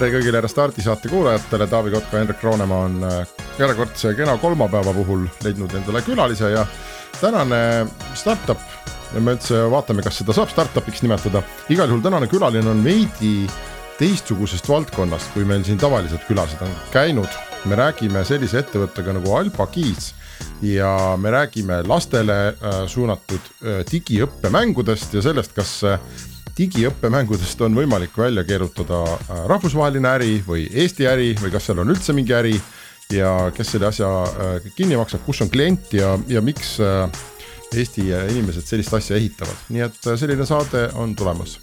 tere kõigile Restardi saate kuulajatele, Taavi Kotka Hendrik Roonemaa on erakordse kena kolmapäeva puhul leidnud endale külalise ja tänane startup me üldse vaatame, kas seda saab startup'iks nimetada, igal juhul tänane külaline on veidi teistsugusest valdkonnast, kui meil siin tavalised külalised on käinud. me räägime sellise ettevõttega nagu Alba Kids ja me räägime lastele äh, suunatud äh, digiõppemängudest ja sellest, kas digiõppemängudest on võimalik välja keerutada äh, rahvusvaheline äri või Eesti äri või kas seal on üldse mingi äri ja kes selle asja kinni maksab, kus on klient ja, ja miks Eesti inimesed sellist asja ehitavad, nii et selline saade on tulemas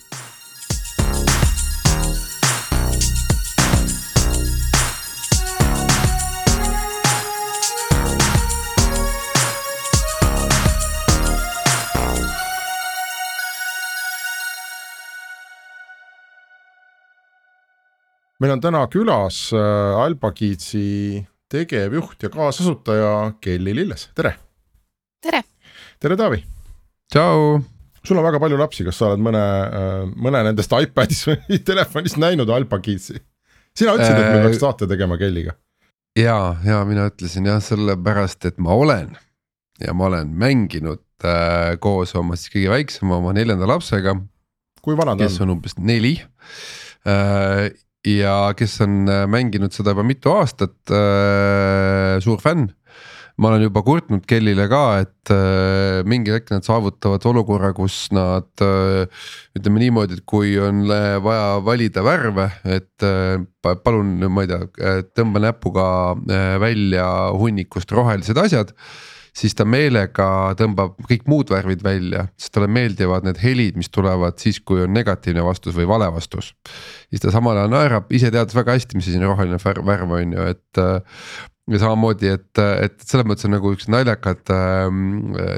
meil on täna külas äh, Albakiitsi tegevjuht ja kaasasutaja Kelly Lilles, tere. tere. tere, Taavi. tšau. sul on väga palju lapsi, kas sa oled mõne, äh, mõne nendest iPadis või telefonis näinud Albakiitsi? sina ütlesid, et me peaks saate tegema Kellyga. ja, ja mina ütlesin jah, sellepärast et ma olen ja ma olen mänginud äh, koos oma siis kõige väiksema, oma neljanda lapsega. kui vana ta on? kes on umbes neli äh, ja kes on äh, mänginud seda juba mitu aastat äh,, suur fänn. ma olen juba kurtnud Kellile ka, et äh, mingil hetkel nad saavutavad olukorra, kus nad äh, ütleme niimoodi, et kui on vaja valida värve, et äh, palun, ma ei tea, äh, tõmba näpuga äh, välja hunnikust rohelised asjad siis ta meelega tõmbab kõik muud värvid välja, sest talle meeldivad need helid, mis tulevad siis, kui on negatiivne vastus või vale vastus. siis ta samal ajal naerab, ise teades väga hästi, mis asi on roheline värv on ju, et ja samamoodi, et, et selles mõttes on nagu üks naljakad äh,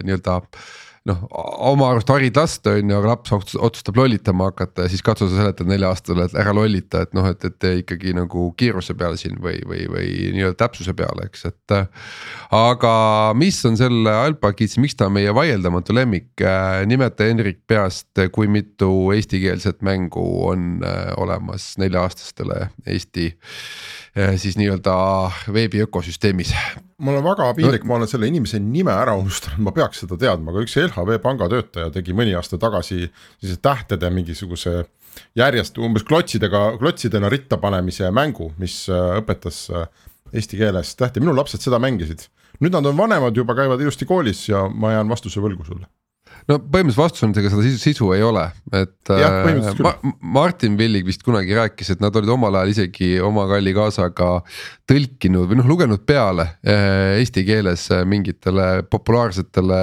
nii-öelda äh, noh, oma arust harid last on ju, aga laps otsustab lollitama hakata ja siis katsu sa seletada nelja-aastasele, et ära lollita, et noh, et, et ikkagi nagu kiiruse peale siin või, või, või nii-öelda täpsuse peale, eks, et. aga mis on selle Alpa Kidsi, miks ta on meie vaieldamatu lemmik, nimeta Henrik peast, kui mitu eestikeelset mängu on äh, olemas nelja-aastastele Eesti äh, siis nii-öelda veebi ökosüsteemis mul on väga piinlik no., ma olen selle inimese nime ära unustanud, ma peaks seda teadma, aga üks LHV panga töötaja tegi mõni aasta tagasi sellise tähtede mingisuguse järjest umbes klotsidega, klotsidena ritta panemise mängu, mis äh, õpetas äh, eesti keeles tähti, minu lapsed seda mängisid. nüüd nad on vanemad juba, käivad ilusti koolis ja ma jään vastuse võlgu sulle no põhimõtteliselt vastus on, et ega seda sisu, sisu ei ole, et äh, ma, Martin Villig vist kunagi rääkis, et nad olid omal ajal isegi oma kalli kaasaga tõlkinud või noh, lugenud peale äh, eesti keeles äh, mingitele populaarsetele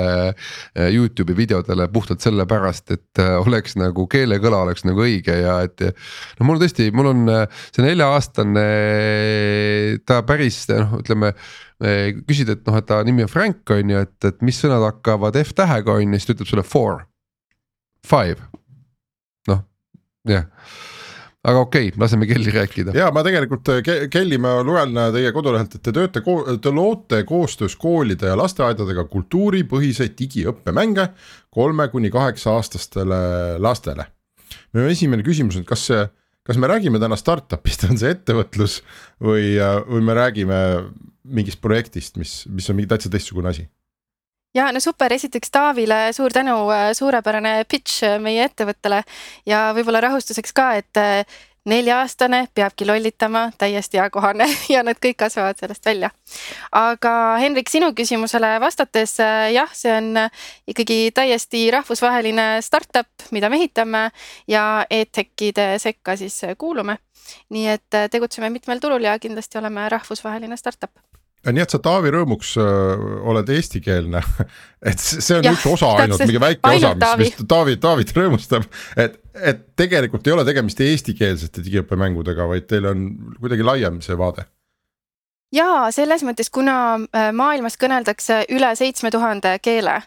Youtube'i videodele puhtalt sellepärast, et oleks nagu keelekõla oleks nagu õige ja et. no mul tõesti, mul on see nelja-aastane, ta päris noh, ütleme küsid, et noh, et ta nimi on Frank on ju, et, et mis sõnad hakkavad F tähega on ju, siis ta ütleb sulle four, five. noh, jah aga okei okay,, laseme Kelly rääkida. ja ma tegelikult Kelly, ma loen teie kodulehelt, et te tööte, te loote koostöös koolide ja lasteaedadega kultuuripõhiseid digiõppemänge kolme kuni kaheksa aastastele lastele. minu esimene küsimus on, kas see, kas me räägime täna startup'ist, on see ettevõtlus või, või me räägime mingist projektist, mis, mis on mingi täitsa teistsugune asi? ja no super, esiteks Taavile suur tänu, äh, suurepärane pitch äh, meie ettevõttele ja võib-olla rahustuseks ka, et äh, nelja-aastane peabki lollitama, täiesti ajakohane ja nad kõik kasvavad sellest välja. aga Henrik, sinu küsimusele vastates jah, see on ikkagi täiesti rahvusvaheline startup, mida me ehitame ja EdTechide sekka siis kuulume. nii et tegutseme mitmel turul ja kindlasti oleme rahvusvaheline startup nii et sa Taavi rõõmuks oled eestikeelne. Et see on ja, üks osa ainult, mingi väike osa, mis, mis Taavi, Taavit rõõmustab, et, et tegelikult ei ole tegemist eestikeelsete digiõppemängudega, vaid teil on kuidagi laiem see vaade. Jaa, selles mõttes, kuna maailmas kõneldakse üle seitsme tuhande keele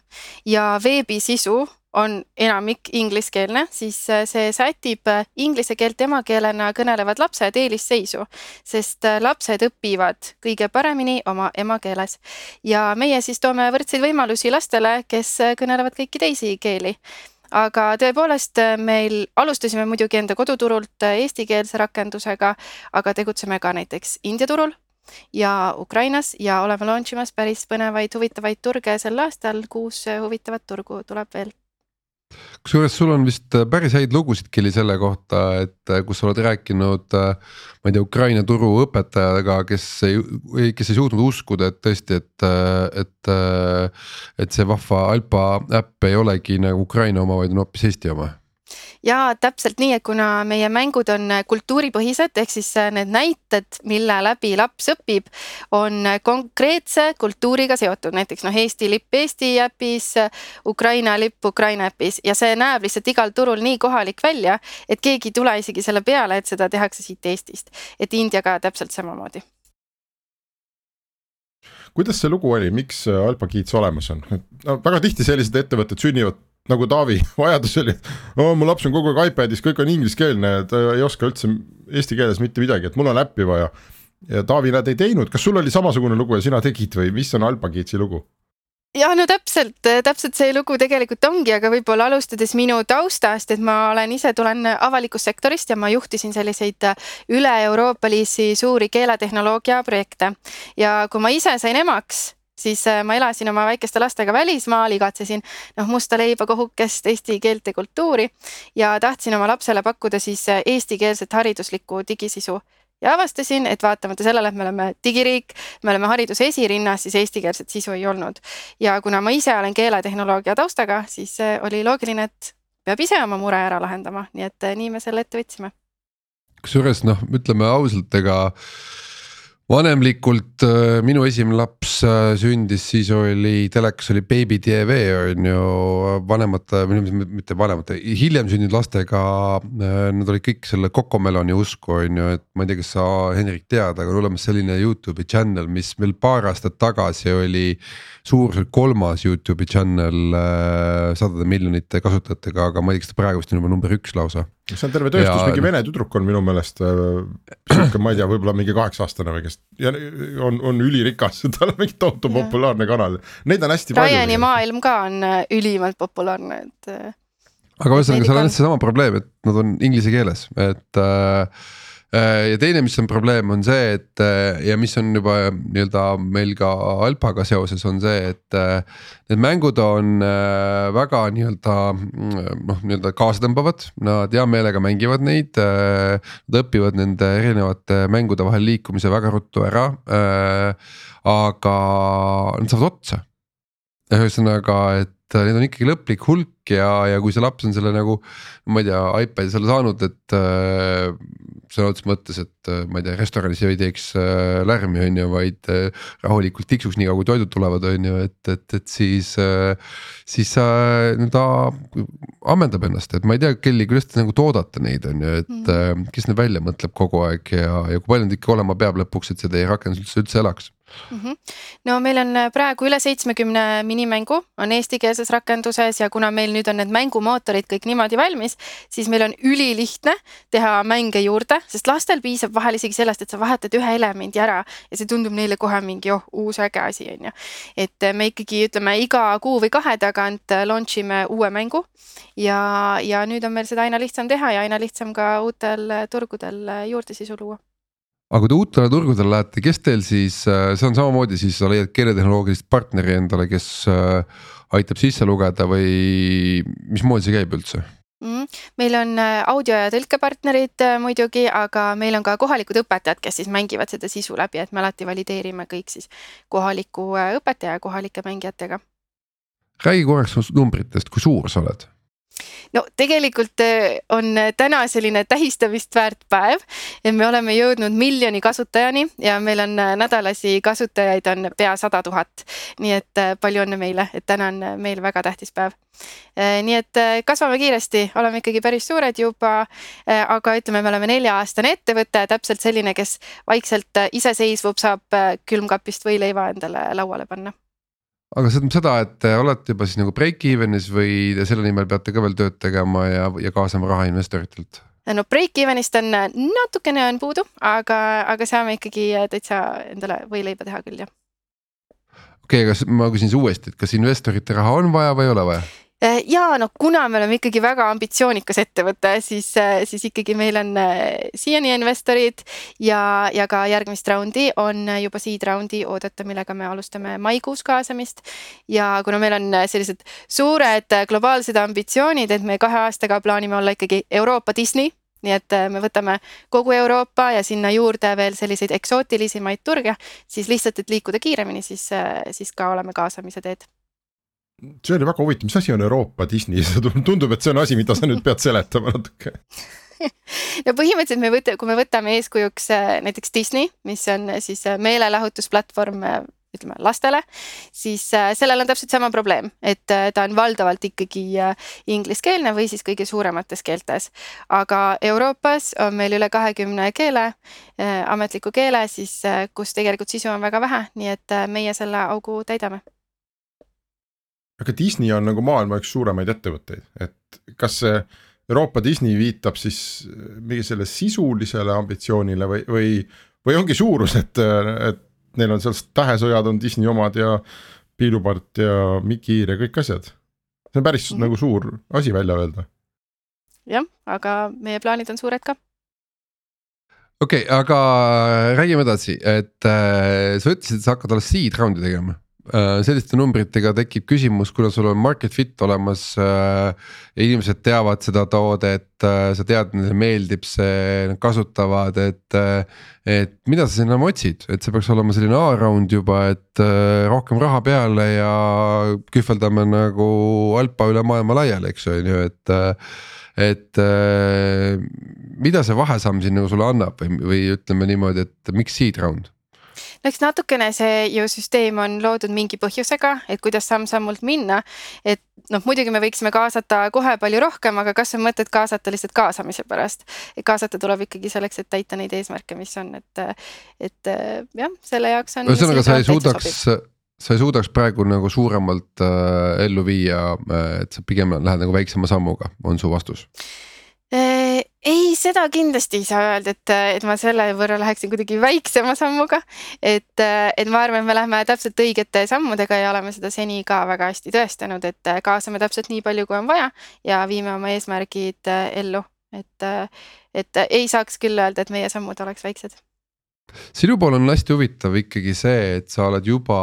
ja veebisisu on enamik ingliskeelne, siis äh, see sätib äh, inglise keelt emakeelena kõnelevad lapsed eelisseisu, sest äh, lapsed õpivad kõige paremini oma emakeeles. ja meie siis toome võrdseid võimalusi lastele, kes kõnelevad kõiki teisi keeli aga tõepoolest meil alustasime muidugi enda koduturult eestikeelse rakendusega, aga tegutseme ka näiteks India turul ja Ukrainas ja oleme launch imas päris põnevaid, huvitavaid turge sel aastal, kuus huvitavat turgu tuleb veel kusjuures sul on vist äh, päris häid lugusid Kelly selle kohta, et äh, kus sa oled rääkinud, äh, ma ei tea, Ukraina turu õpetajaga, kes ei, kes ei suutnud uskuda, et tõesti, et, et. et see vahva Alpa äpp ei olegi nagu Ukraina oma, vaid on hoopis Eesti oma ja täpselt nii, et kuna meie mängud on kultuuripõhised, ehk siis äh, need näited, mille läbi laps õpib, on konkreetse kultuuriga seotud, näiteks noh, Eesti lipp Eesti äpis, Ukraina lipp Ukraina äpis. Ja see näeb lihtsalt igal turul nii kohalik välja, et keegi ei tule isegi selle peale, et seda tehakse siit Eestist, et Indiaga täpselt samamoodi. Kuidas see lugu oli, miks Alpa Kiits olemas on, no väga tihti sellised ettevõtted sünnivad nagu Taavi vajadusel, et oh, mu laps on kogu aeg iPadis, kõik on ingliskeelne, ta ei oska üldse eesti keeles mitte midagi, et mul on äppi vaja. ja Taavi, nad ei teinud, kas sul oli samasugune lugu ja sina tegid või mis on Alpagitsi lugu? ja no täpselt, täpselt see lugu tegelikult ongi, aga võib-olla alustades minu taustast, et ma olen ise, tulen avalikust sektorist ja ma juhtisin selliseid üle-euroopalisi suuri keeletehnoloogia projekte ja kui ma ise sain emaks siis äh, ma elasin oma väikeste lastega välismaal, igatsesin noh, musta leiba, kohukest, eesti keelt ja kultuuri ja tahtsin oma lapsele pakkuda siis äh, eestikeelset hariduslikku digisisu ja avastasin, et vaatamata sellele, et me oleme digiriik, me oleme hariduse esirinnas, siis eestikeelset sisu ei olnud. ja kuna ma ise olen keeletehnoloogia taustaga, siis äh, oli loogiline, et peab ise oma mure ära lahendama, nii et nii me selle ette võtsime. kusjuures noh, ütleme ausalt, ega vanemlikult äh, minu esimene laps äh, sündis, siis oli telekas oli Baby TV on ju vanemate, mitte vanemate, hiljem sündinud lastega. Äh, nad olid kõik selle Cocomeloni usku on ju, et ma ei tea, kas sa Henrik tead, aga on olemas selline Youtube'i channel, mis veel paar aastat tagasi oli suuruselt kolmas Youtube'i channel sadade miljonite kasutajatega, aga ma ei tea, kas ta praegu vist on juba number üks lausa see on terve tööstus, mingi vene tüdruk on minu meelest äh, sihuke, ma ei tea, võib-olla mingi kaheksa aastane või kes ja on, on ülirikas, tal on mingi tohutu populaarne kanal, neid on hästi palju. Ryan'i maailm ka on äh, ülimalt populaarne, et. Äh, aga ühesõnaga, seal on seesama probleem, et nad on inglise keeles, et Äh, ja teine, mis on probleem, on see, et äh, ja mis on juba nii-öelda meil ka Alpaga seoses, on see, et äh, need mängud on väga nii-öelda noh, nii-öelda kaasatõmbavad, nad hea meelega mängivad neid. Nad õpivad nende erinevate mängude vahel liikumise väga ruttu ära. aga nad saavad otsa. Ühesõnaga, et neid on ikkagi lõplik hulk ja, ja kui see laps on selle nagu, ma ei tea, iPad'i selle saanud, et äh, sõna otseses mõttes, et äh, ma ei tea, restoranis ei teeks äh, lärmi, on ju, vaid äh, rahulikult tiksuks nii kaua, kui toidud tulevad, on ju, et, et, et siis äh,. siis sa nii-öelda ammendab ennast, et ma ei tea, Kelly, kuidas te nagu toodate neid, on ju, et mm. äh, kes need välja mõtleb kogu aeg ja, ja kui palju neid ikka olema peab lõpuks, et see teie rakendus üldse, üldse elaks mm. -hmm. no meil on äh, praegu üle seitsmekümne minimängu on eestikeelses rakenduses ja kuna meil nüüd on need mängumootorid kõik niimoodi valmis, siis meil on ülilihtne teha mänge juurde, sest lastel piisab vahel isegi sellest, et sa vahetad ühe elemendi ära ja see tundub neile kohe mingi oh, uus äge asi on ju. et äh, me ikkagi ütleme iga kuu või kahe tagant äh, launch ime uue mängu ja, ja nüüd on meil seda aina lihtsam teha ja aina lihtsam ka uutel turgudel juurde sisu luua aga kui te uutele turgudele lähete, kes teil siis, äh, see on samamoodi siis sa leiad keeletehnoloogilist partneri endale, kes äh, aitab sisse lugeda või mismoodi see käib üldse? Mm, meil on äh, audio ja tõlkepartnerid muidugi, aga meil on ka kohalikud õpetajad, kes siis mängivad seda sisu läbi, et me alati valideerime kõik siis kohaliku õpetaja ja kohalike mängijatega. räägi korraks numbritest, kui suur sa oled no tegelikult äh, on äh, täna selline tähistamist väärt päev, me oleme jõudnud miljoni kasutajani ja meil on äh, nädalasi kasutajaid on pea sada tuhat. nii et palju õnne meile, et täna on meil väga tähtis päev. nii et kasvame kiiresti, oleme ikkagi päris suured juba, aga ütleme, me oleme nelja-aastane ettevõte, täpselt selline, kes vaikselt iseseisvub, saab külmkapist võileiva endale lauale panna aga see tähendab seda, et te olete juba siis nagu break-even'is või te selle nimel peate ka veel tööd tegema ja, ja kaasama raha investoritelt? no break-even'ist on natukene on puudu, aga, aga saame ikkagi täitsa endale võileiba teha küll jah. okei okay,, kas ma küsin siis uuesti, et kas investorite raha on vaja või ei ole vaja? Äh, ja no kuna me oleme ikkagi väga ambitsioonikas ettevõte, siis, äh, siis ikkagi meil on äh, siiani investorid ja, ja ka järgmist raundi on juba seed raundi oodata, millega me alustame maikuus kaasamist. ja kuna meil on sellised suured globaalsed ambitsioonid, et me kahe aastaga plaanime olla ikkagi Euroopa Disney nii et me võtame kogu Euroopa ja sinna juurde veel selliseid eksootilisemaid turge, siis lihtsalt, et liikuda kiiremini, siis, siis ka oleme kaasamise teed see oli väga huvitav, mis asi on Euroopa Disney, tundub, et see on asi, mida sa nüüd pead seletama natuke. No põhimõtteliselt me võtame, kui me võtame eeskujuks äh, näiteks Disney, mis on äh, siis äh, meelelahutusplatvorm ütleme lastele, siis sellel on täpselt sama probleem, et ta on valdavalt ikkagi ingliskeelne või siis kõige suuremates keeltes. aga Euroopas on meil üle kahekümne keele, ametliku keele siis, kus tegelikult sisu on väga vähe, nii et meie selle augu täidame aga Disney on nagu maailma üks suuremaid ettevõtteid, et kas see Euroopa Disney viitab siis mingi selle sisulisele ambitsioonile või, või, või ongi suurus, et, et neil on seal tähesõjad on Disney omad ja piilupart ja Mickey-Hiir ja kõik asjad. see on päris mm -hmm. nagu suur asi välja öelda. jah, aga meie plaanid on suured ka okei okay,, aga räägime edasi, et äh, sa ütlesid, et sa hakkad alles seed round'i tegema Äh, selliste numbritega tekib küsimus, kuna sul on market fit olemas äh,. inimesed teavad seda toodet äh,, sa tead, neile meeldib see, nad kasutavad, et äh,. et mida sa sinna otsid, et see peaks olema selline A-round juba, et äh, rohkem raha peale ja kühveldame nagu alpa üle maailma laiali, eks on ju, et äh, et äh, mida see vahesamm siin nagu sulle annab või, või ütleme niimoodi, et miks seed round? No eks natukene see ju süsteem on loodud mingi põhjusega, et kuidas samm-sammult minna. et noh, muidugi me võiksime kaasata kohe palju rohkem, aga kas on mõtet kaasata lihtsalt kaasamise pärast. kaasata tuleb ikkagi selleks, et täita neid eesmärke, mis on, et, et jah, selle jaoks on. ühesõnaga, sa ei suudaks sa ei suudaks praegu nagu suuremalt äh, ellu viia, äh, et sa pigem lähed nagu väiksema sammuga, on su vastus? Äh, ei, seda kindlasti ei saa öelda, et, et ma selle võrra läheksin kuidagi väiksema sammuga. et, et ma arvan, et me läheme täpselt õigete sammudega ja oleme seda seni ka väga hästi tõestanud, et kaasame täpselt nii palju, kui on vaja ja viime oma eesmärgid ellu. et, et ei saaks küll öelda, et meie sammud oleks väiksed. sinu pool on hästi huvitav ikkagi see, et sa oled juba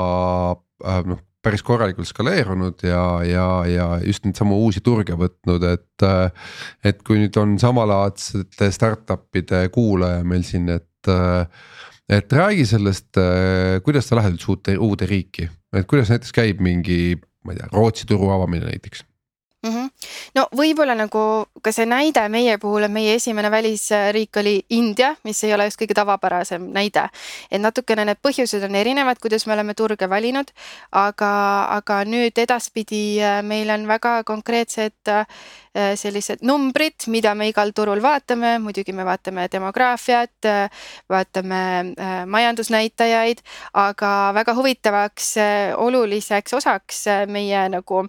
äh, noh päris korralikult skaleerunud ja, ja, ja just neid samu uusi turge võtnud, et. et kui nüüd on samalaadsete startup'ide kuulaja meil siin, et, et räägi sellest, kuidas sa lähed üldse uude, uude riiki, et kuidas näiteks käib mingi, ma ei tea, Rootsi turu avamine näiteks mm. -hmm. No võib-olla nagu ka see näide meie puhul, et meie esimene välisriik oli India, mis ei ole just kõige tavapärasem näide. et natukene need põhjused on erinevad, kuidas me oleme turge valinud, aga, aga nüüd edaspidi äh, meil on väga konkreetsed äh, sellised numbrid, mida me igal turul vaatame, muidugi me vaatame demograafiat, äh, vaatame majandusnäitajaid, aga väga huvitavaks oluliseks osaks meie nagu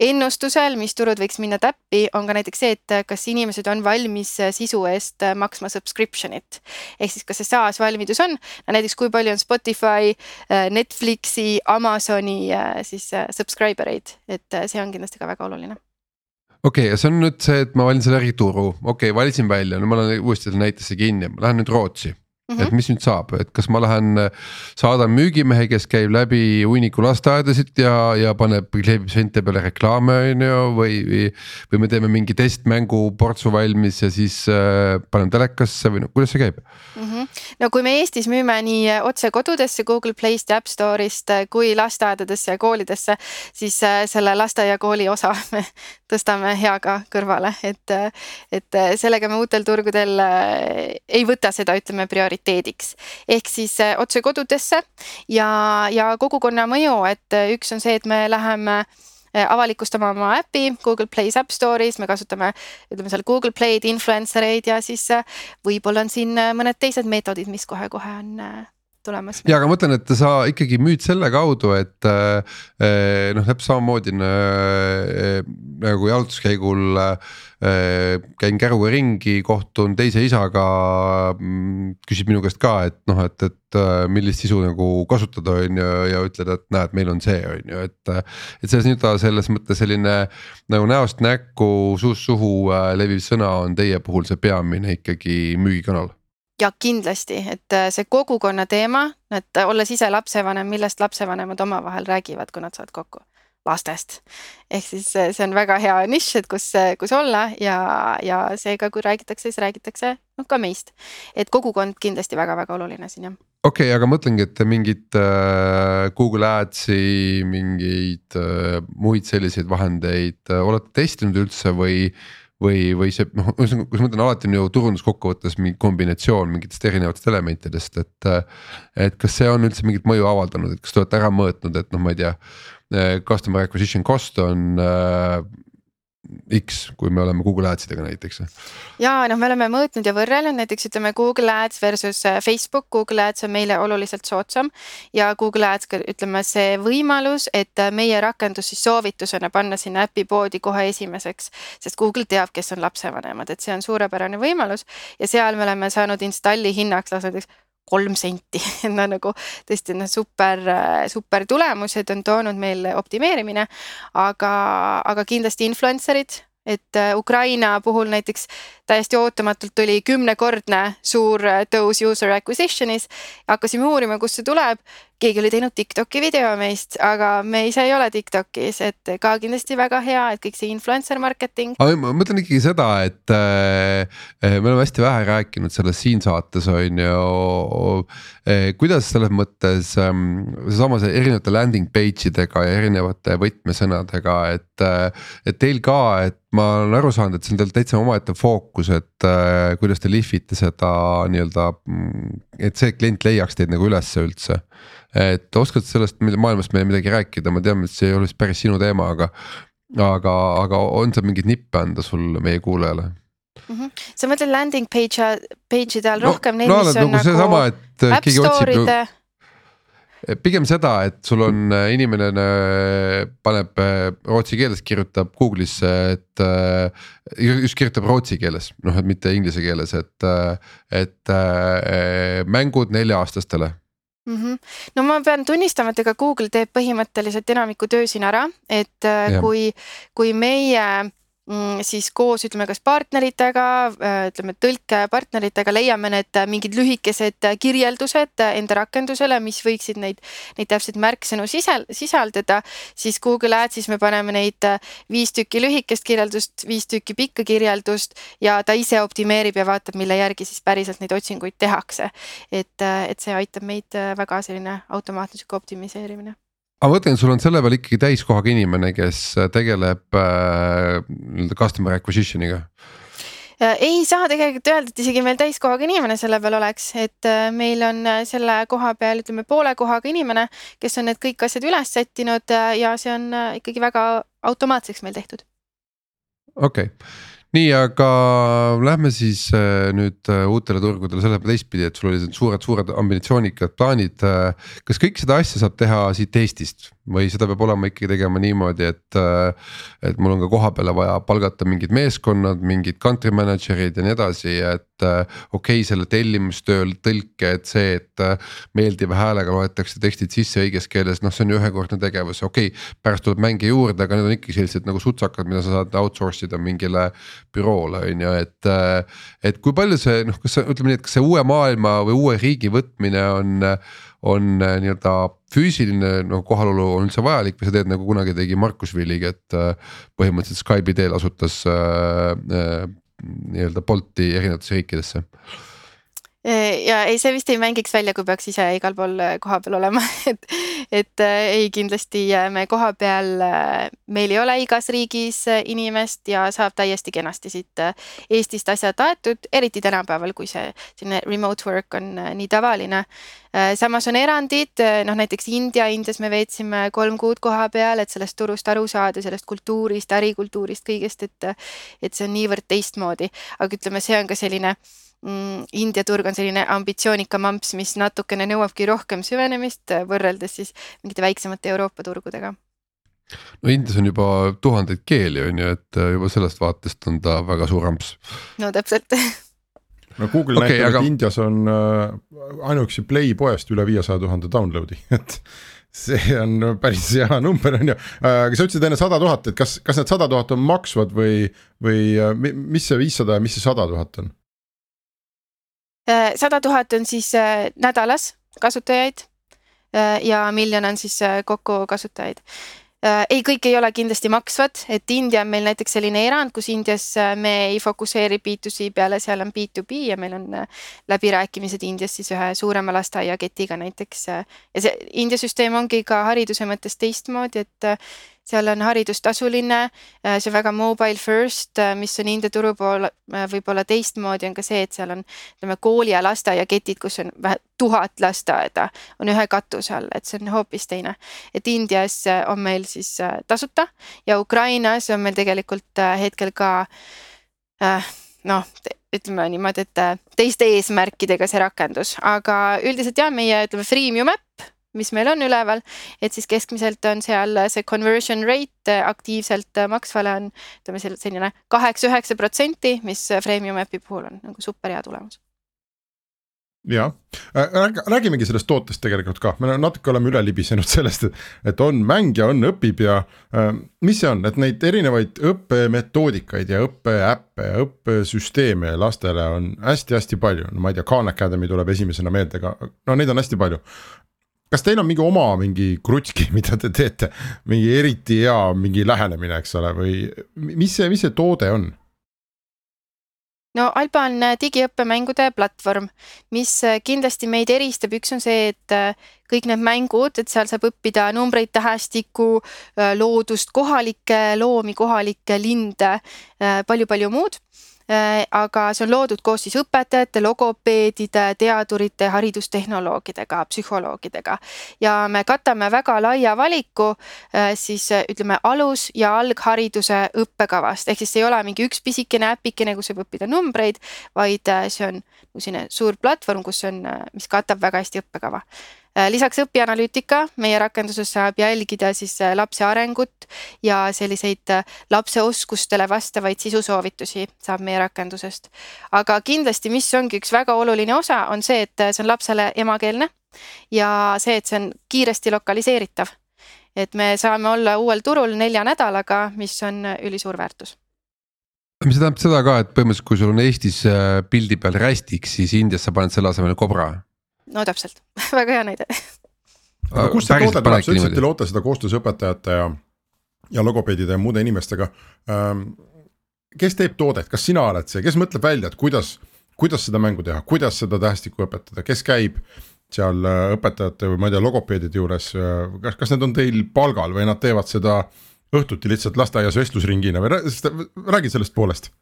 ennustusel, mis turud võiks minna täppi, on ka näiteks see, et kas inimesed on valmis sisu eest maksma subscription'it. ehk siis, kas see SaaS valmidus on, näiteks kui palju on Spotify, Netflixi, Amazoni siis subscriber eid, et see on kindlasti ka väga oluline. Okei okay,, ja see on nüüd see, et ma valin selle ärituru, okei okay,, valisin välja, no ma lähen uuesti selle näitesse kinni, ma lähen nüüd Rootsi Mm -hmm. et mis nüüd saab, et kas ma lähen saadan müügimehe, kes käib läbi hunniku lasteaedasid ja, ja paneb, kleebib seinte peale reklaame, on ju, või, või. või me teeme mingi testmängu portsu valmis ja siis äh, paneme telekasse või no kuidas see käib mm? -hmm. no kui me Eestis müüme nii otse kodudesse Google Playst ja App Store'ist kui lasteaedadesse ja koolidesse, siis äh, selle lasteaia kooli osa me tõstame heaga kõrvale, et, et sellega me uutel turgudel äh, ei võta seda, ütleme prioriteediks. Ehk siis äh, otse kodudesse ja, ja kogukonna mõju, et üks on see, et me läheme äh, avalikustama oma äpi Google Play's App Store'is, me kasutame, ütleme seal Google Play'd, influencer eid ja siis võib-olla on siin mõned teised meetodid, mis kohe-kohe on tulemas. ja aga ma mõtlen, et sa ikkagi müüd selle kaudu, et äh, noh, täpselt samamoodi äh, nagu jalutuskäigul äh, käin käruga ringi, kohtun teise isaga mm,. küsib minu käest ka, et noh, et, et äh, millist sisu nagu kasutada, on ju, ja ütled, et näed, meil on see, on ju, et. et selles nii-öelda selles mõttes selline nagu näost näkku, suust suhu äh, leviv sõna on teie puhul see peamine ikkagi müügikanal ja kindlasti, et see kogukonna teema, et olles ise lapsevanem, millest lapsevanemad omavahel räägivad, kui nad saavad kokku lastest. ehk siis eh, see on väga hea nišš, et kus, eh, kus olla ja, ja seega, kui räägitakse, siis räägitakse noh ka meist. et kogukond kindlasti väga-väga oluline siin jah. okei okay,, aga mõtlengi, et mingit äh, Google Adsi, mingeid äh, muid selliseid vahendeid äh, olete testinud üldse või või, või see noh, ühesõnaga, kus ma ütlen, alati on ju turunduskokkuvõttes mingi kombinatsioon mingitest erinevatest elementidest, et. et kas see on üldse mingit mõju avaldanud, et kas te olete ära mõõtnud, et noh, ma ei tea Eh, customer acquisition cost on äh, X, kui me oleme Google Adsidega näiteks. ja noh, me oleme mõõtnud ja võrrelnud näiteks ütleme Google Ads versus äh, Facebook, Google Ads on meile oluliselt soodsam. ja Google Ads ütleme see võimalus, et äh, meie rakendus siis soovitusena panna sinna äpipoodi kohe esimeseks. sest Google teab, kes on lapsevanemad, et see on suurepärane võimalus ja seal me oleme saanud installi hinnaks lausa näiteks kolm senti, no nagu tõesti need super, super tulemused on toonud meil optimeerimine, aga, aga kindlasti influencer'id, et äh, Ukraina puhul näiteks täiesti ootamatult tuli kümnekordne suur tõus user acquisition'is. hakkasime uurima, kust see tuleb keegi oli teinud Tiktoki video meist, aga me ise ei ole Tiktokis, et ka kindlasti väga hea, et kõik see influencer marketing. ma mõtlen ikkagi seda, et äh, me oleme hästi vähe rääkinud sellest siin saates on ju äh,. kuidas selles mõttes äh, seesama see erinevate landing page idega ja erinevate võtmesõnadega, et äh,, et teil ka, et ma olen aru saanud, et see on teil täitsa omaette fookus, et äh, kuidas te lihvite seda nii-öelda, mm, et see klient leiaks teid nagu ülesse üldse et oskad sellest maailmast meile midagi rääkida, ma tean, et see ei ole vist päris sinu teema, aga. aga, aga on seal mingeid nippe anda sul meie kuulajale? Mm -hmm. sa mõtled landing page, page'ide all no, rohkem neid no,, mis on nagu, nagu App Store'ide pigem seda, et sul on äh, inimene äh, paneb äh, rootsi keeles, kirjutab Google'isse, et just kirjutab rootsi keeles, noh, et mitte inglise keeles, et, et mängud nelja-aastastele mm. -hmm. no ma pean tunnistama, et ega Google teeb põhimõtteliselt enamiku töö siin ära, et ja. kui, kui meie Mm, siis koos ütleme, kas partneritega, äh, ütleme tõlkepartneritega leiame need äh, mingid lühikesed äh, kirjeldused enda rakendusele, mis võiksid neid, neid täpseid märksõnu sisal, sisaldada. siis Google Adsis me paneme neid viis tükki lühikest kirjeldust, viis tükki pikka kirjeldust ja ta ise optimeerib ja vaatab, mille järgi siis päriselt neid otsinguid tehakse. et, et see aitab meid väga selline automaatne sihuke optimiseerimine aga ma mõtlen, sul on selle peal ikkagi täiskohaga inimene, kes tegeleb äh, nii-öelda customer acquisition'iga ei saa tegelikult öelda, et isegi meil täiskohaga inimene selle peal oleks, et äh, meil on äh, selle koha peal, ütleme poole kohaga inimene, kes on need kõik asjad üles sättinud äh, ja see on ikkagi väga automaatseks meil tehtud. okei okay nii, aga lähme siis äh, nüüd äh, uutele turgudele selle teistpidi, et sul olid suured-suured ambitsioonikad plaanid. Äh, kas kõik seda asja saab teha siit Eestist või seda peab olema ikkagi tegema niimoodi, et. et mul on ka kohapeale vaja palgata mingid meeskonnad, mingid country manager'id ja nii edasi, et okei okay,, selle tellimustööl tõlke, et see, et meeldiva häälega loetakse tekstid sisse õiges keeles, noh, see on ju ühekordne tegevus, okei okay,. pärast tuleb mänge juurde, aga need on ikkagi sellised nagu sutsakad, mida sa saad outsource ida mingile büroole on ju, et. et kui palju see noh, kas ütleme nii, et kas see uue maailma või uue riigi võtmine on, on nii-öelda füüsiline no kohalolu on üldse vajalik või sa teed nagu kunagi tegi Markus Villig, et põhimõtteliselt Skype'i teel asutas äh, äh, nii-öelda Bolti erinevatesse riikidesse ja ei, see vist ei mängiks välja, kui peaks ise igal pool äh, kohapeal olema, et, et äh, ei, kindlasti me kohapeal, äh, meil ei ole igas riigis inimest ja saab täiesti kenasti siit Eestist asjad aetud, eriti tänapäeval, kui see selline remote work on nii tavaline. samas on erandid, noh näiteks India, Indias me veetsime kolm kuud koha peal, et sellest turust aru saada, sellest kultuurist, ärikultuurist, kõigest, et, et see on niivõrd teistmoodi, aga ütleme, see on ka selline India turg on selline ambitsioonikam amps, mis natukene nõuabki rohkem süvenemist võrreldes siis mingite väiksemate Euroopa turgudega no Indias on juba tuhandeid keeli on ju, et juba sellest vaatest on ta väga suur amps. no täpselt no Google okay, näitab aga..., et Indias on äh, ainuüksi Play poest üle viiesaja tuhande download'i et see on päris hea number on ju, äh, aga sa ütlesid enne sada tuhat, et kas, kas need sada tuhat on maksvad või, või äh, mis see viissada ja mis see sada tuhat on? Äh, sada tuhat on siis nädalas kasutajaid ja miljon on siis kokku kasutajaid Äh, ei, kõik ei ole kindlasti maksvad, et India on meil näiteks selline erand, kus Indias äh, me ei fokusseeri B2C peale, seal on B2B ja meil on äh, läbirääkimised Indias siis ühe suurema lasteaiaketiga näiteks. ja see India süsteem ongi ka hariduse mõttes teistmoodi, et seal on haridus tasuline, äh, see on väga mobile first, äh, mis on India turu pool äh, võib-olla teistmoodi, on ka see, et seal on ütleme kooli ja lasteaiaketid, kus on vähe tuhat lasteaeda, on ühe katuse all, et see on hoopis teine. et Indias on meil siis tasuta ja Ukrainas on meil tegelikult hetkel ka noh, ütleme niimoodi, et teiste eesmärkidega see rakendus, aga üldiselt jah, meie ütleme freemium äpp mis meil on üleval, et siis keskmiselt on seal see conversion rate aktiivselt maksvale on ütleme selline kaheksa-üheksa protsenti, mis Freemium äpi puhul on nagu super hea tulemus. Äh, räägimegi sellest tootest tegelikult ka, me natuke oleme üle libisenud sellest, et, on mäng ja on õpib ja äh, mis see on, et neid erinevaid õppemetoodikaid ja õppeäppe ja õppesüsteeme lastele on hästi-hästi palju, no ma ei tea, Khan Academy tuleb esimesena meelde, aga no neid on hästi palju kas teil on mingi oma mingi krutski, mida te teete, mingi eriti hea mingi lähenemine, eks ole, või mis see, mis see toode on? no Alba on digiõppemängude platvorm, mis kindlasti meid eristab, üks on see, et kõik need mängud, et seal saab õppida numbreid, tähestikku, loodust, kohalikke loomi, kohalikke linde palju,, palju-palju muud. Äh, aga see on loodud koos siis õpetajate, logopeedide, teadurite, haridustehnoloogidega, psühholoogidega. Ja me katame väga laia valiku äh, siis äh, ütleme alus- ja alghariduse õppekavast, ehk siis ei ole mingi üks pisikene äpikene, kus saab õppida numbreid, vaid see on selline suur platvorm, kus on, mis katab väga hästi õppekava. Äh, lisaks õpianalüütika meie rakenduses saab jälgida siis äh, lapse arengut ja selliseid äh, lapse oskustele vastavaid sisusoovitusi saab meie rakendusest. aga kindlasti, mis ongi üks väga oluline osa, on see, et see on lapsele emakeelne ja see, et see on kiiresti lokaliseeritav. et me saame olla uuel turul nelja nädalaga, mis on ülisuur väärtus mis tähendab seda ka, et põhimõtteliselt, kui sul on Eestis pildi peal rästik, siis Indias sa paned selle asemel kobra no täpselt. Väga hea näide. aga kust see toode tuleb, sa ütlesid, te loote seda koostöös õpetajate ja, ja logopeedide ja muude inimestega? Ähm,. kes teeb toodet, kas sina oled see, kes mõtleb välja, et kuidas, kuidas seda mängu teha, kuidas seda tähestikku õpetada, kes käib seal äh, õpetajate või ma ei tea, logopeedide juures, äh, kas, kas need on teil palgal või nad teevad seda õhtuti lihtsalt lasteaias vestlusringina või räägi sellest poolest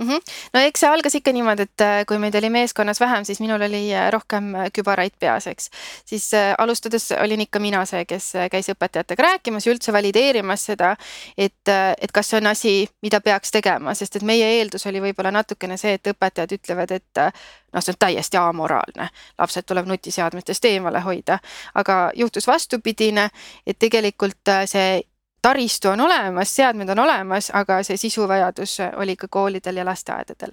mm. -hmm. no eks see algas ikka niimoodi, et äh, kui meid oli meeskonnas vähem, siis minul oli äh, rohkem äh, kübaraid peas, eks. siis alustades olin ikka mina see, kes käis õpetajatega rääkimas ja üldse valideerimas seda, et, et kas see on asi, mida peaks tegema, sest et meie eeldus oli võib-olla natukene see, et õpetajad ütlevad, et noh, see on täiesti amoraalne, lapsed tuleb nutiseadmetest eemale hoida, aga juhtus vastupidine, et tegelikult see taristu on olemas, seadmed on olemas, aga see sisuvajadus oli ka koolidel ja lasteaedadel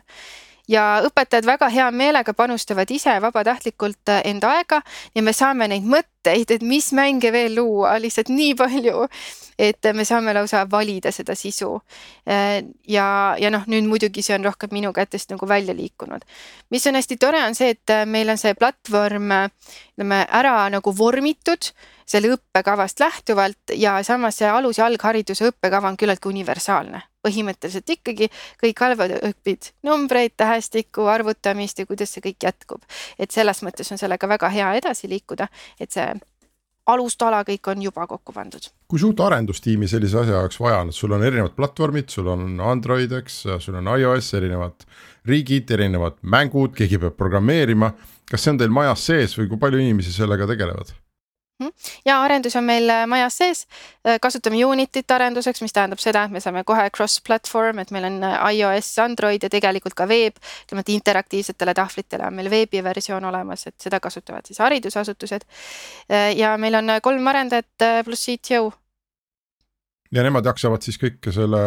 ja õpetajad väga hea meelega panustavad ise vabatahtlikult enda aega ja me saame neid mõtteid, et mis mänge veel luua, lihtsalt nii palju, et me saame lausa valida seda sisu. ja, ja noh, nüüd muidugi see on rohkem minu kätest nagu välja liikunud. mis on hästi tore, on see, et meil on see platvorm ütleme ära nagu vormitud selle õppekavast lähtuvalt ja samas see alus- ja alghariduse õppekava on küllaltki universaalne. Põhimõtteliselt ikkagi kõik halvad õpid numbreid, tähestikku, arvutamist ja kuidas see kõik jätkub. et selles mõttes on sellega väga hea edasi liikuda, et see alustala kõik on juba kokku pandud. kui suurt arendustiimi sellise asja jaoks vaja on, et sul on erinevad platvormid, sul on Android, eks, sul on iOS, erinevad riigid, erinevad mängud, keegi peab programmeerima. kas see on teil majas sees või kui palju inimesi sellega tegelevad? Mhm. ja arendus on meil äh, majas sees, äh, kasutame Unityt arenduseks, mis tähendab seda, et me saame kohe cross-platvorm, et meil on äh, iOS, Android ja tegelikult ka veeb. ütleme, et interaktiivsetele tahvlitele on meil veebiversioon olemas, et seda kasutavad siis haridusasutused. ja meil on kolm arendajat pluss CTO ja nemad jaksavad siis kõike selle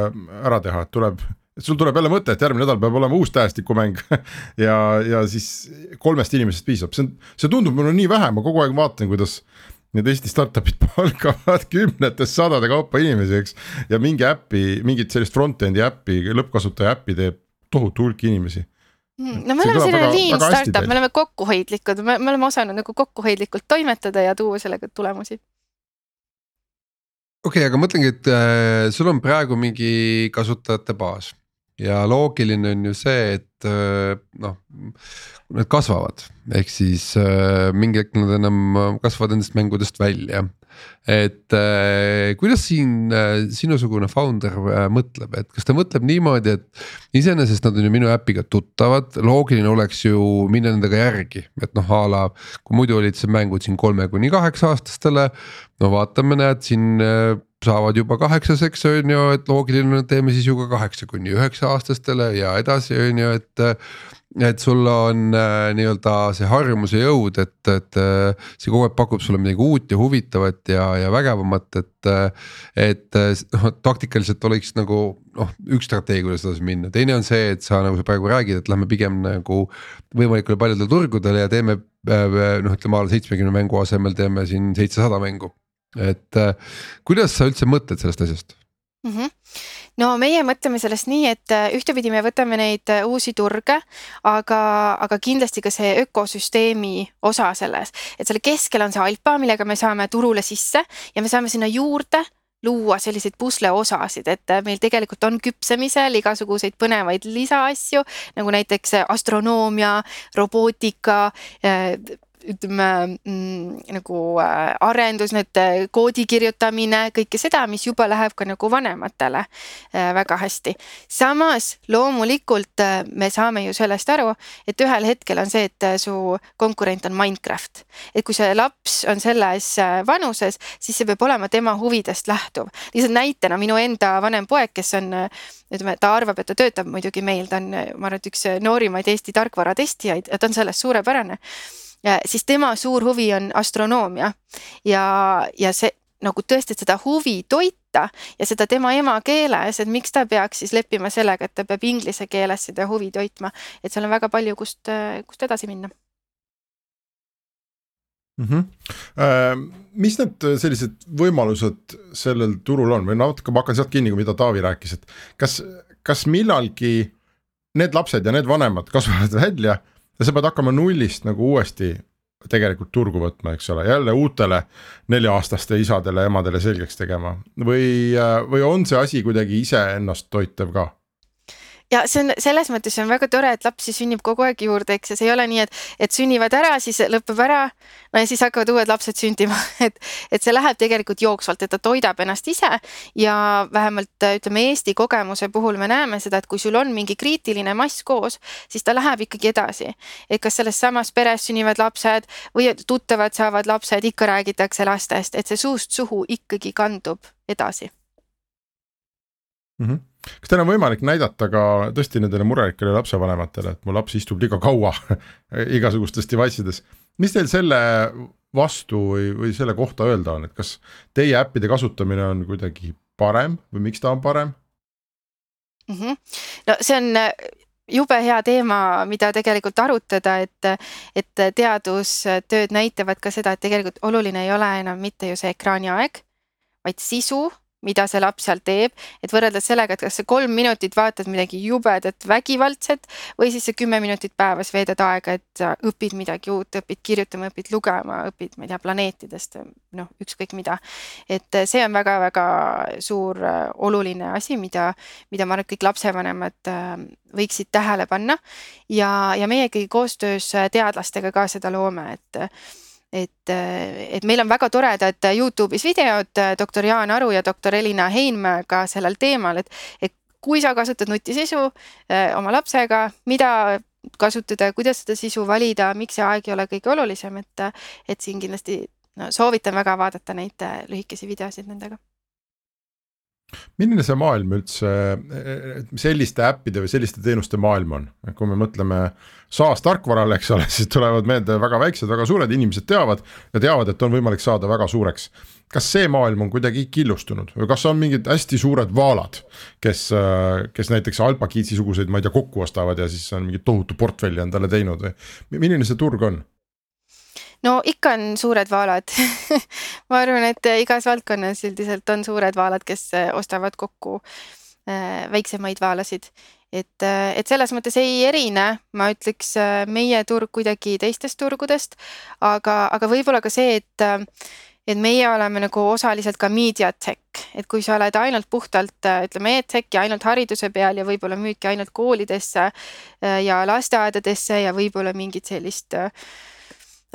ära teha, et tuleb, et sul tuleb jälle mõte, et järgmine nädal peab olema uus tähestikumäng ja, ja siis kolmest inimesest piisab, see on, see tundub mulle nii vähe, ma kogu aeg vaatan, kuidas need Eesti startup'id palkavad kümnetes sadade kaupa inimesi, eks. ja mingi äpi, mingit sellist front-end'i äppi, lõppkasutaja äppi teeb tohutu hulk inimesi Hmm, no me oleme selline lean startup, me oleme kokkuhoidlikud, me, me oleme osanud nagu kokkuhoidlikult toimetada ja tuua sellega tulemusi. okei okay,, aga mõtlengi, et äh, sul on praegu mingi kasutajate baas ja loogiline on ju see, et äh, noh, need kasvavad, ehk siis äh, mingi hetk nad enam kasvavad nendest mängudest välja et äh, kuidas siin sinusugune founder mõtleb, et kas ta mõtleb niimoodi, et iseenesest nad on ju minu äpiga tuttavad, loogiline oleks ju minna nendega järgi, et noh, a la kui muidu olid see mängud siin kolme kuni kaheksa aastastele. no vaatame, näed siin saavad juba kaheksaseks on ju, et loogiline, teeme siis ju ka kaheksa kuni üheksa aastastele ja edasi on ju, et et sul on äh, nii-öelda see harjumuse jõud, et, et äh, see kogu aeg pakub sulle midagi uut ja huvitavat ja, ja vägevamat, et. Äh, et noh, taktikaliselt oleks nagu noh, üks strateegia, kuidas edasi minna, teine on see, et sa nagu sa praegu räägid, et lähme pigem nagu. võimalikule paljudele turgudele ja teeme noh, ütleme a la seitsmekümne mängu asemel teeme siin seitsesada mängu. Et kuidas sa üldse mõtled sellest asjast? Mm? -hmm no meie mõtleme sellest nii, et äh, ühtepidi me võtame neid äh, uusi turge, aga, aga kindlasti ka see ökosüsteemi osa selles, et selle keskel on see alpa, millega me saame turule sisse ja me saame sinna juurde luua selliseid pusleosasid, et äh, meil tegelikult on küpsemisel igasuguseid põnevaid lisaasju nagu näiteks astronoomia, robootika ütleme mm, nagu äh, arendus, need äh, koodi kirjutamine, kõike seda, mis juba läheb ka nagu vanematele äh, väga hästi. samas loomulikult me saame ju sellest aru, et ühel hetkel on see, et su konkurent on Minecraft. et kui see laps on selles vanuses, siis see peab olema tema huvidest lähtuv. lihtsalt näitena minu enda vanem poeg, kes on ütleme, ta arvab, et ta töötab muidugi meil, ta on, ma arvan, et üks noorimaid Eesti tarkvaratestijaid ja ta on selles suurepärane siis tema suur huvi on astronoomia ja, ja see nagu tõesti, et seda huvi toita ja seda tema emakeeles, et miks ta peaks siis leppima sellega, et ta peab inglise keeles seda huvi toitma, et seal on väga palju, kust, kust edasi minna mm. -hmm. mis need sellised võimalused sellel turul on või natuke ma hakkan sealt kinni, mida Taavi rääkis, et kas, kas millalgi need lapsed ja need vanemad kasvavad välja ja sa pead hakkama nullist nagu uuesti tegelikult turgu võtma, eks ole, jälle uutele nelja-aastaste isadele, emadele selgeks tegema või, või on see asi kuidagi iseennast toitev ka? Ja see on selles mõttes on väga tore, et lapsi sünnib kogu aeg juurde, eks ja see ei ole nii, et, et sünnivad ära, siis lõpeb ära. no ja siis hakkavad uued lapsed sündima, et, et see läheb tegelikult jooksvalt, et ta toidab ennast ise ja vähemalt ütleme Eesti kogemuse puhul me näeme seda, et kui sul on mingi kriitiline mass koos, siis ta läheb ikkagi edasi. et kas selles samas peres sünnivad lapsed või tuttavad saavad lapsed, ikka räägitakse lastest, et see suust suhu ikkagi kandub edasi mm. -hmm kas teil on võimalik näidata ka tõesti nendele murelikele lapsevanematele, et mu laps istub liiga kaua igasugustes device ides, mis teil selle vastu või, või selle kohta öelda on, et kas teie äppide kasutamine on kuidagi parem või miks ta on parem mm? -hmm. no see on äh, jube hea teema, mida tegelikult arutada, et, et teadustööd näitavad ka seda, et tegelikult oluline ei ole enam mitte ju see ekraaniaeg, vaid sisu mida see laps seal teeb, et võrreldes sellega, et kas sa kolm minutit vaatad midagi jubedat vägivaldset või siis sa kümme minutit päevas veedad aega, et sa õpid midagi uut, õpid kirjutama, õpid lugema, õpid, ma ei tea, planeetidest, noh, ükskõik mida. et see on väga-väga suur äh, oluline asi, mida, mida ma arvan, et kõik lapsevanemad äh, võiksid tähele panna ja, ja meie ikkagi koostöös teadlastega ka seda loome, et et, et meil on väga toredad Youtube'is videod doktor Jaan Aru ja doktor Elina Heinmäega sellel teemal, et, et kui sa kasutad nutisisu eh, oma lapsega, mida kasutada, kuidas seda sisu valida, miks see aeg ei ole kõige olulisem, et, et siin kindlasti no, soovitan väga vaadata neid lühikesi videosid nendega milline see maailm üldse, selliste äppide või selliste teenuste maailm on, kui me mõtleme SaaS tarkvarale, eks ole, siis tulevad meelde väga väiksed, väga suured, inimesed teavad ja teavad, et on võimalik saada väga suureks. kas see maailm on kuidagi killustunud või kas on mingid hästi suured vaalad, kes, kes näiteks Alpakiitsi suguseid, ma ei tea, kokku ostavad ja siis on mingi tohutu portfelli endale teinud või milline see turg on? No ikka on suured vaalad ma arvan, et igas valdkonnas üldiselt on suured vaalad, kes äh, ostavad kokku äh, väiksemaid vaalasid. et, äh, et selles mõttes ei erine, ma ütleks, meie turg kuidagi teistest turgudest, aga, aga võib-olla ka see, et et meie oleme nagu osaliselt ka media tech, et kui sa oled ainult puhtalt ütleme e-tech ja ainult hariduse peal ja võib-olla müüdki ainult koolidesse ja lasteaedadesse ja võib-olla mingit sellist äh,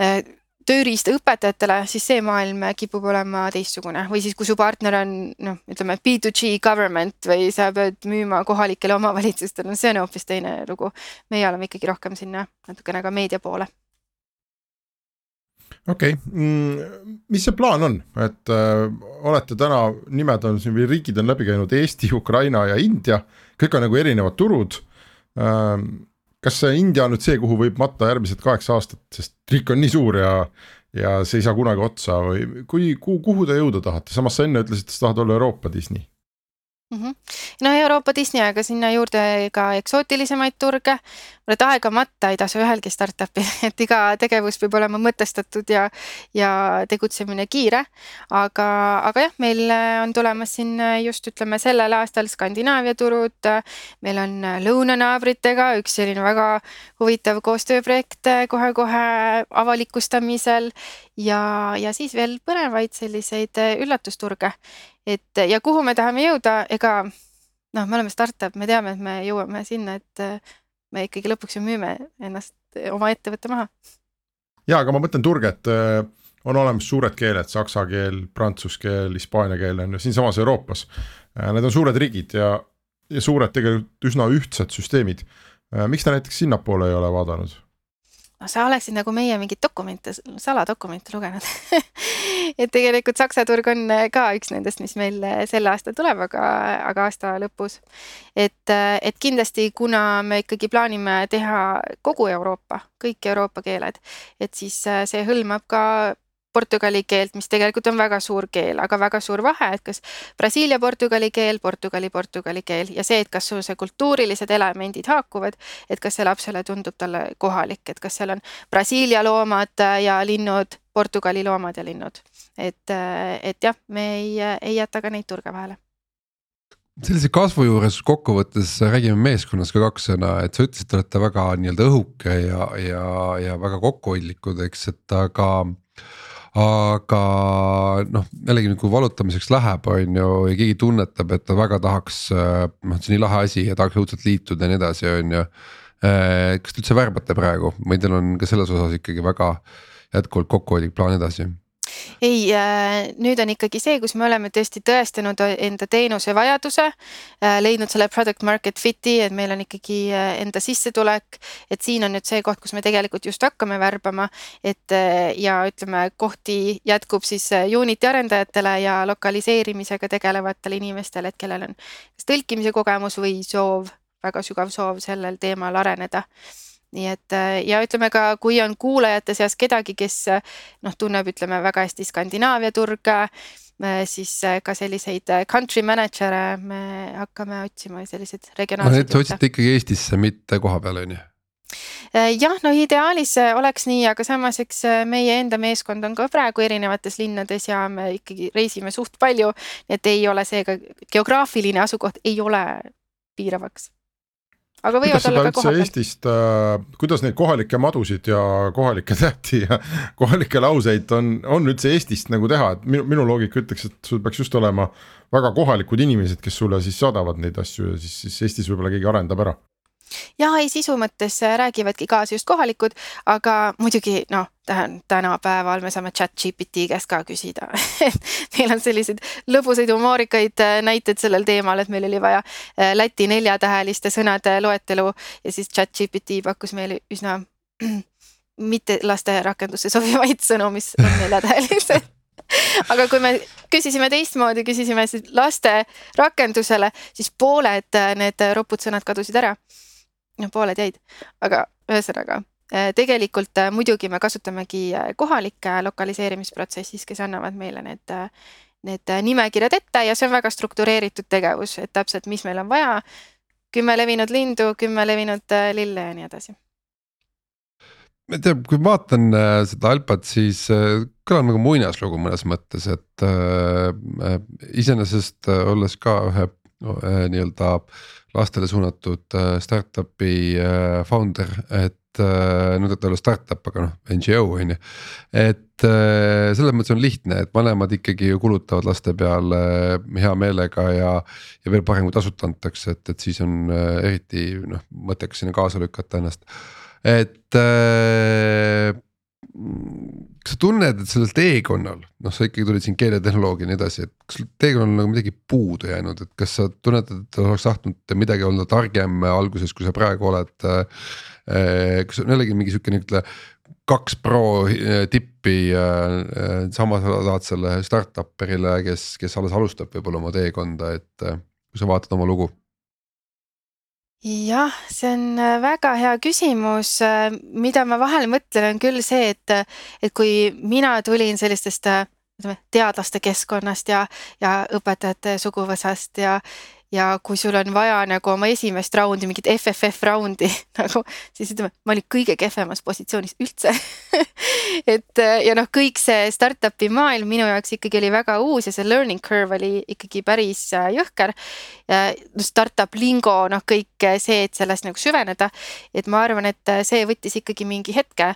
Äh, tööriista õpetajatele, siis see maailm kipub olema teistsugune või siis, kui su partner on noh, ütleme B2G government või sa pead müüma kohalikele omavalitsustele, no see on hoopis teine lugu. meie oleme ikkagi rohkem sinna natukene ka meedia poole. okei okay., mm, mis see plaan on, et äh, olete täna, nimed on siin või riigid on läbi käinud Eesti, Ukraina ja India, kõik on nagu erinevad turud äh, kas India on nüüd see, kuhu võib matta järgmised kaheksa aastat, sest riik on nii suur ja ja see ei saa kunagi otsa või kui, kuhu, kuhu te jõuda tahate, samas sa enne ütlesid, et sa tahad olla Euroopa Disney mm. -hmm. no Euroopa Disney, aga sinna juurde ka eksootilisemaid turge. et aega matta ei tasu ühelgi startup'il, et iga tegevus peab olema mõtestatud ja, ja tegutsemine kiire. aga, aga jah, meil on tulemas siin just ütleme sellel aastal Skandinaavia turud. meil on lõunanaabritega üks selline väga huvitav koostööprojekt kohe-kohe avalikustamisel ja, ja siis veel põnevaid selliseid üllatusturge et ja kuhu me tahame jõuda, ega noh, me oleme startup, me teame, et me jõuame sinna, et äh, me ikkagi lõpuks ju müüme ennast, äh, oma ettevõtte maha. ja, aga ma mõtlen turge, et äh, on olemas suured keeled, saksa keel, prantsuse keel, hispaania keel on ju siinsamas Euroopas. Need on suured riigid ja, ja suured tegelikult üsna ühtsed süsteemid. miks te näiteks sinnapoole ei ole vaadanud? No sa oleksid nagu meie mingeid dokumente, saladokumente lugenud et tegelikult Saksa turg on äh, ka üks nendest, mis meil äh, sel aastal tuleb, aga, aga aasta lõpus. et, äh, et kindlasti, kuna me ikkagi plaanime teha kogu Euroopa, kõik Euroopa keeled, et siis see hõlmab ka portugali keelt, mis tegelikult on väga suur keel, aga väga suur vahe, et kas Brasiilia portugali keel, Portugali portugali keel ja see, et kas sul see kultuurilised elemendid haakuvad, et kas see lapsele tundub talle kohalik, et kas seal on Brasiilia loomad ja linnud, Portugali loomad ja linnud. et, et jah, me ei, ei jäta ka neid turge vahele sellise kasvu juures kokkuvõttes räägime meeskonnas ka kaks sõna, et sa ütlesid, te olete väga nii-öelda õhuke ja, ja, ja väga kokkuhoidlikud, eks, et aga aga noh, jällegi kui valutamiseks läheb, on ju, ja keegi tunnetab, et ta väga tahaks, noh, see on nii lahe asi ja tahaks õudselt liituda ja nii edasi, on ju. kas te üldse värbate praegu või teil on ka selles osas ikkagi väga jätkuvalt kokkuhoidlik plaan edasi? Ei, äh, nüüd on ikkagi see, kus me oleme tõesti tõestanud enda teenuse vajaduse, äh, leidnud selle product market fit'i, et meil on ikkagi äh, enda sissetulek. et siin on nüüd see koht, kus me tegelikult just hakkame värbama, et ja ütleme, kohti jätkub siis Unity arendajatele ja lokaliseerimisega tegelevatele inimestele, et kellel on kas tõlkimise kogemus või soov, väga sügav soov sellel teemal areneda nii et äh, ja ütleme ka, kui on kuulajate seas kedagi, kes äh, noh, tunneb, ütleme väga hästi Skandinaavia turge, äh, siis ka selliseid country manager'e me hakkame otsima, selliseid regionaalseid. no et te otsite ikkagi Eestisse, mitte koha peal on ju? jah, no ideaalis oleks nii, aga samas, eks meie enda meeskond on ka praegu erinevates linnades ja me ikkagi reisime suht palju, et ei ole seega geograafiline asukoht ei ole piiravaks aga võivad olla ka kohapeal. Eestist äh,, kuidas neid kohalikke madusid ja kohalikke tähti ja kohalikke lauseid on, on üldse Eestist nagu teha, et minu, minu loogika ütleks, et sul peaks just olema väga kohalikud inimesed, kes sulle siis saadavad neid asju ja siis, siis Eestis võib-olla keegi arendab ära ja ei, sisu mõttes äh, räägivadki kaasa just kohalikud, aga muidugi noh, tänapäeval me saame chat GPT käest ka küsida Neil on selliseid lõbusaid humoorikaid äh, näiteid sellel teemal, et meil oli vaja äh, Läti neljatäheliste sõnade loetelu ja siis chat GPT pakkus meile üsna mitte laste rakendusse sobivaid sõnu, mis on neljatähelised aga kui me küsisime teistmoodi, küsisime siis laste rakendusele, siis pooled need roputsõnad kadusid ära. No pooled jäid, aga ühesõnaga äh, tegelikult äh, muidugi me kasutamegi kohalikke lokaliseerimisprotsessis, kes annavad meile need, need nimekirjad ette ja see on väga struktureeritud tegevus, et täpselt, mis meil on vaja. kümme levinud lindu, kümme levinud lille ja nii edasi ma ei tea, kui ma vaatan seda Alpat, siis kõlab nagu muinaslugu mõnes mõttes, et äh, iseenesest olles ka ühe äh, nii-öelda lastele suunatud äh, startup'i äh, founder, et äh, nüüd ei ole startup, aga noh, NGO on ju. et äh, selles mõttes on lihtne, et vanemad ikkagi ju kulutavad laste peale hea meelega ja. ja veel parem, kui tasuta antakse, et, et siis on eriti noh mõttekas sinna kaasa lükata ennast et kas sa tunned, et sellel teekonnal, noh, sa ikkagi tulid siin keeletehnoloogia ja nii edasi, et kas teekonnal on nagu midagi puudu jäänud, et kas sa tunnetad, et oleks tahtnud midagi olla targem alguses, kui sa praegu oled äh,. kas on jällegi mingi siukene, ütle kaks pro äh, tippi äh, äh, samas saad selle startup'erile, kes, kes alles alustab võib-olla oma teekonda, et kui sa vaatad oma lugu jah, see on äh, väga hea küsimus, äh, mida ma vahel mõtlen, on küll see, et, et kui mina tulin sellistest äh, ütleme, teadlaste keskkonnast ja, ja õpetajate suguvõsast ja, ja kui sul on vaja nagu oma esimest raundi, mingit FFF raundi nagu, siis ütleme, ma olin kõige kehvemas positsioonis üldse et ja noh, kõik see startup'i maailm minu jaoks ikkagi oli väga uus ja see learning curve oli ikkagi päris äh, jõhker. Startup lingo, noh, kõik see, et sellest nagu süveneda, et ma arvan, et see võttis ikkagi mingi hetke.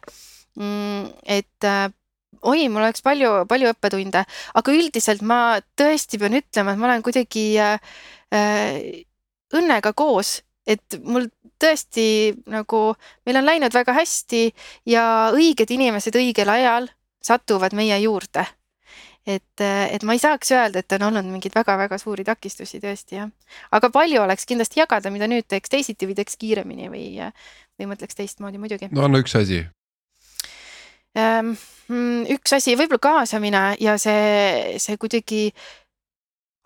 Mm, et äh, oi, mul oleks palju, palju õppetunde, aga üldiselt ma tõesti pean ütlema, et ma olen kuidagi äh, äh, õnnega koos, et mul tõesti nagu, meil on läinud väga hästi ja õiged inimesed õigel ajal satuvad meie juurde. et, et ma ei saaks öelda, et on olnud mingeid väga-väga suuri takistusi tõesti jah, aga palju oleks kindlasti jagada, mida nüüd teeks teisiti või teeks kiiremini või, või mõtleks teistmoodi muidugi. no anna üks asi ähm, mm, üks asi, võib-olla kaasamine ja see, see kuidagi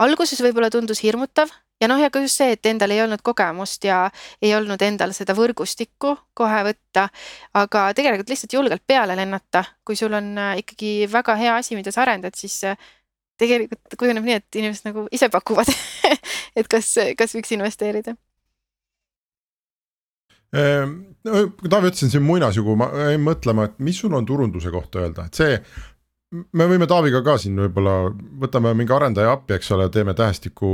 alguses võib-olla tundus hirmutav ja noh, ja ka just see, et endal ei olnud kogemust ja ei olnud endal seda võrgustikku kohe võtta, aga tegelikult lihtsalt julgelt peale lennata, kui sul on äh, ikkagi väga hea asi, mida sa arendad, siis äh, tegelikult kujuneb nii, et inimesed nagu ise pakuvad et kas, kas võiks investeerida. Ehm, no Taavi ütlesin siin muinasjugu, ma jäin mõtlema, et mis sul on turunduse kohta öelda, et see me võime Taaviga ka siin võib-olla, võtame mingi arendaja appi, eks ole, teeme tähestiku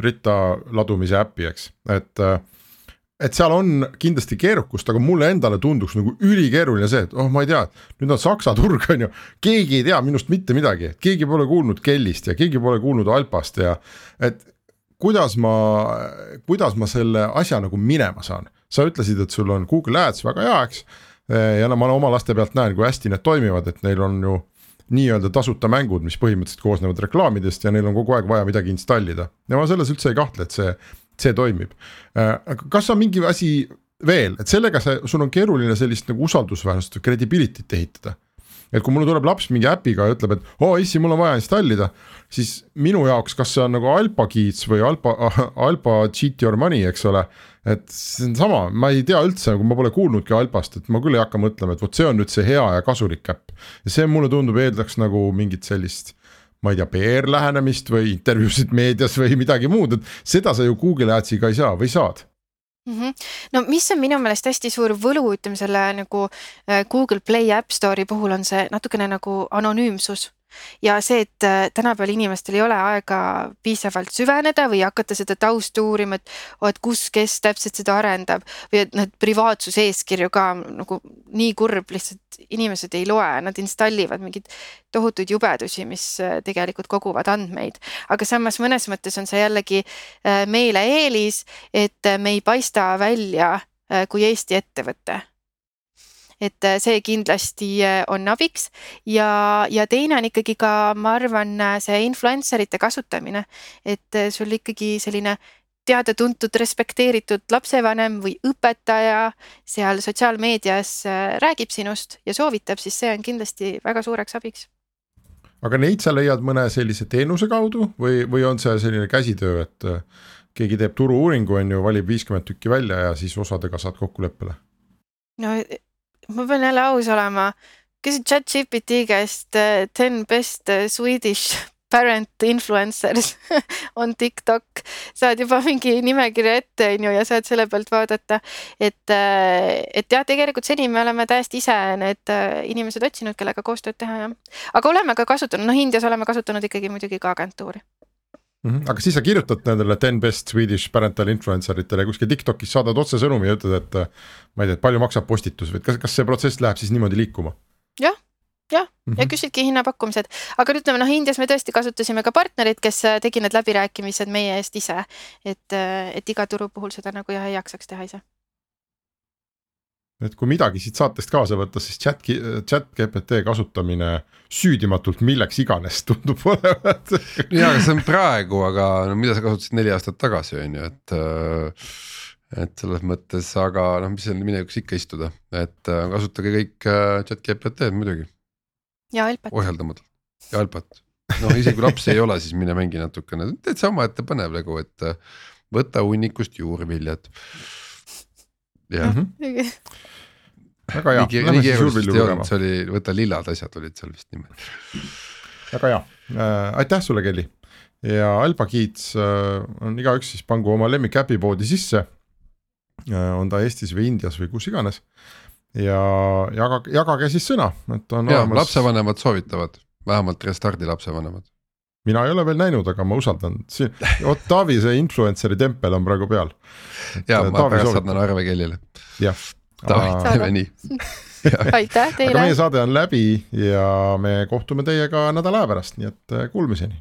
ritta ladumise äppi, eks, et et seal on kindlasti keerukust, aga mulle endale tunduks nagu ülikeeruline see, et oh, ma ei tea, nüüd on Saksa turg on ju, keegi ei tea minust mitte midagi, keegi pole kuulnud Kellist ja keegi pole kuulnud Alpast ja et kuidas ma, kuidas ma selle asja nagu minema saan, sa ütlesid, et sul on Google Ads väga hea, eks. ja no ma oma laste pealt näen, kui hästi need toimivad, et neil on ju nii-öelda tasuta mängud, mis põhimõtteliselt koosnevad reklaamidest ja neil on kogu aeg vaja midagi installida ja ma selles üldse ei kahtle, et see, see toimib. Äh, aga kas on mingi asi veel, et sellega see, sul on keeruline sellist nagu usaldusväärsust, credibility't ehitada et kui mulle tuleb laps mingi äpiga ja ütleb, et oo oh, issi, mul on vaja installida, siis minu jaoks, kas see on nagu Alpa Keys või Alpa, Alpa Cheat Your Money, eks ole. et see on sama, ma ei tea üldse, nagu ma pole kuulnudki Alpast, et ma küll ei hakka mõtlema, et vot see on nüüd see hea ja kasulik äpp. ja see mulle tundub, eeldaks nagu mingit sellist ma ei tea, PR lähenemist või intervjuusid meedias või midagi muud, et seda sa ju Google Ads'iga ei saa või saad -hmm. no mis on minu meelest hästi suur võlu, ütleme selle nagu äh, Google Play App Store'i puhul on see natukene nagu anonüümsus ja see, et äh, tänapäeval inimestel ei ole aega piisavalt süveneda või hakata seda tausta uurima, et oh, et kus, kes täpselt seda arendab või et need privaatsuse eeskirju ka nagu nii kurb, lihtsalt inimesed ei loe, nad installivad mingeid tohutuid jubedusi, mis äh, tegelikult koguvad andmeid. aga samas mõnes mõttes on see jällegi äh, meile eelis, et me ei paista välja kui Eesti ettevõte et äh, see kindlasti äh, on abiks. Ja, ja teine on ikkagi ka, ma arvan, äh, see influencer ite kasutamine, et sul ikkagi selline teada-tuntud, respekteeritud lapsevanem või õpetaja seal sotsiaalmeedias räägib sinust ja soovitab, siis see on kindlasti väga suureks abiks. Aga neid sa leiad mõne sellise teenuse kaudu või, või on see selline käsitöö, et keegi teeb turu-uuringu, on ju, valib viiskümmend tükki välja ja siis osadega saad kokkuleppele? no ma pean jälle aus olema, küsid chat-GPT käest äh, ten best äh, Swedish parent influencers on TikTok, saad juba mingi nimekirja ette, on ju, ja saad selle pealt vaadata. et, et jah, tegelikult seni me oleme täiesti ise need inimesed otsinud, kellega koostööd teha, jah. aga oleme ka kasutanud, noh Indias oleme kasutanud ikkagi muidugi ka agentuuri Mm -hmm. aga siis sa kirjutad nendele ten best Swedish parental influencer itele kuskil Tiktokis saadad otsesõnumi ja ütled, et ma ei tea, et palju maksab postitus või kas, kas see protsess läheb siis niimoodi liikuma? jah, jah mm, -hmm. ja mhm. küsidki hinnapakkumised, aga ütleme noh, Indias me tõesti kasutasime ka partnerit, kes äh, tegi need läbirääkimised meie eest ise, et, äh, et iga turu puhul seda nagu jah ei jaksaks teha ise et kui midagi siit saatest kaasa võtta, siis chat, chat GPT kasutamine süüdimatult milleks iganes tundub olevat ja, aga see on praegu, aga no mida sa kasutasid neli aastat tagasi, on ju, et. Äh, et selles mõttes, aga noh, mis seal minevikus ikka istuda, et äh, kasutage kõik äh, chat GPT-d muidugi. ja Alpat. ohjeldamatult ja Alpat, noh isegi kui lapsi ei ole, siis mine mängi natukene, täitsa omaette põnev nagu, et võta hunnikust juurviljad jah mm -hmm. Väga hea. nii keerulist ei olnud, see oli, võta lillad asjad olid seal vist niimoodi. väga hea äh,, aitäh sulle, Kelly. ja Alba Kiits äh, on igaüks siis pangu oma lemmikäpi poodi sisse äh,. on ta Eestis või Indias või kus iganes. ja jagage, jagage siis sõna, et on ja, olemas. lapsevanemad soovitavad, vähemalt Restardi lapsevanemad mina ei ole veel näinud, aga ma usaldan, siin, vot Taavi see influencer'i tempel on praegu peal. ja ma pärast saadan Arve Kellile. jah. Teeme nii aitäh teile. aga meie saade on läbi ja me kohtume teiega nädala aja pärast, nii et äh, kuulmiseni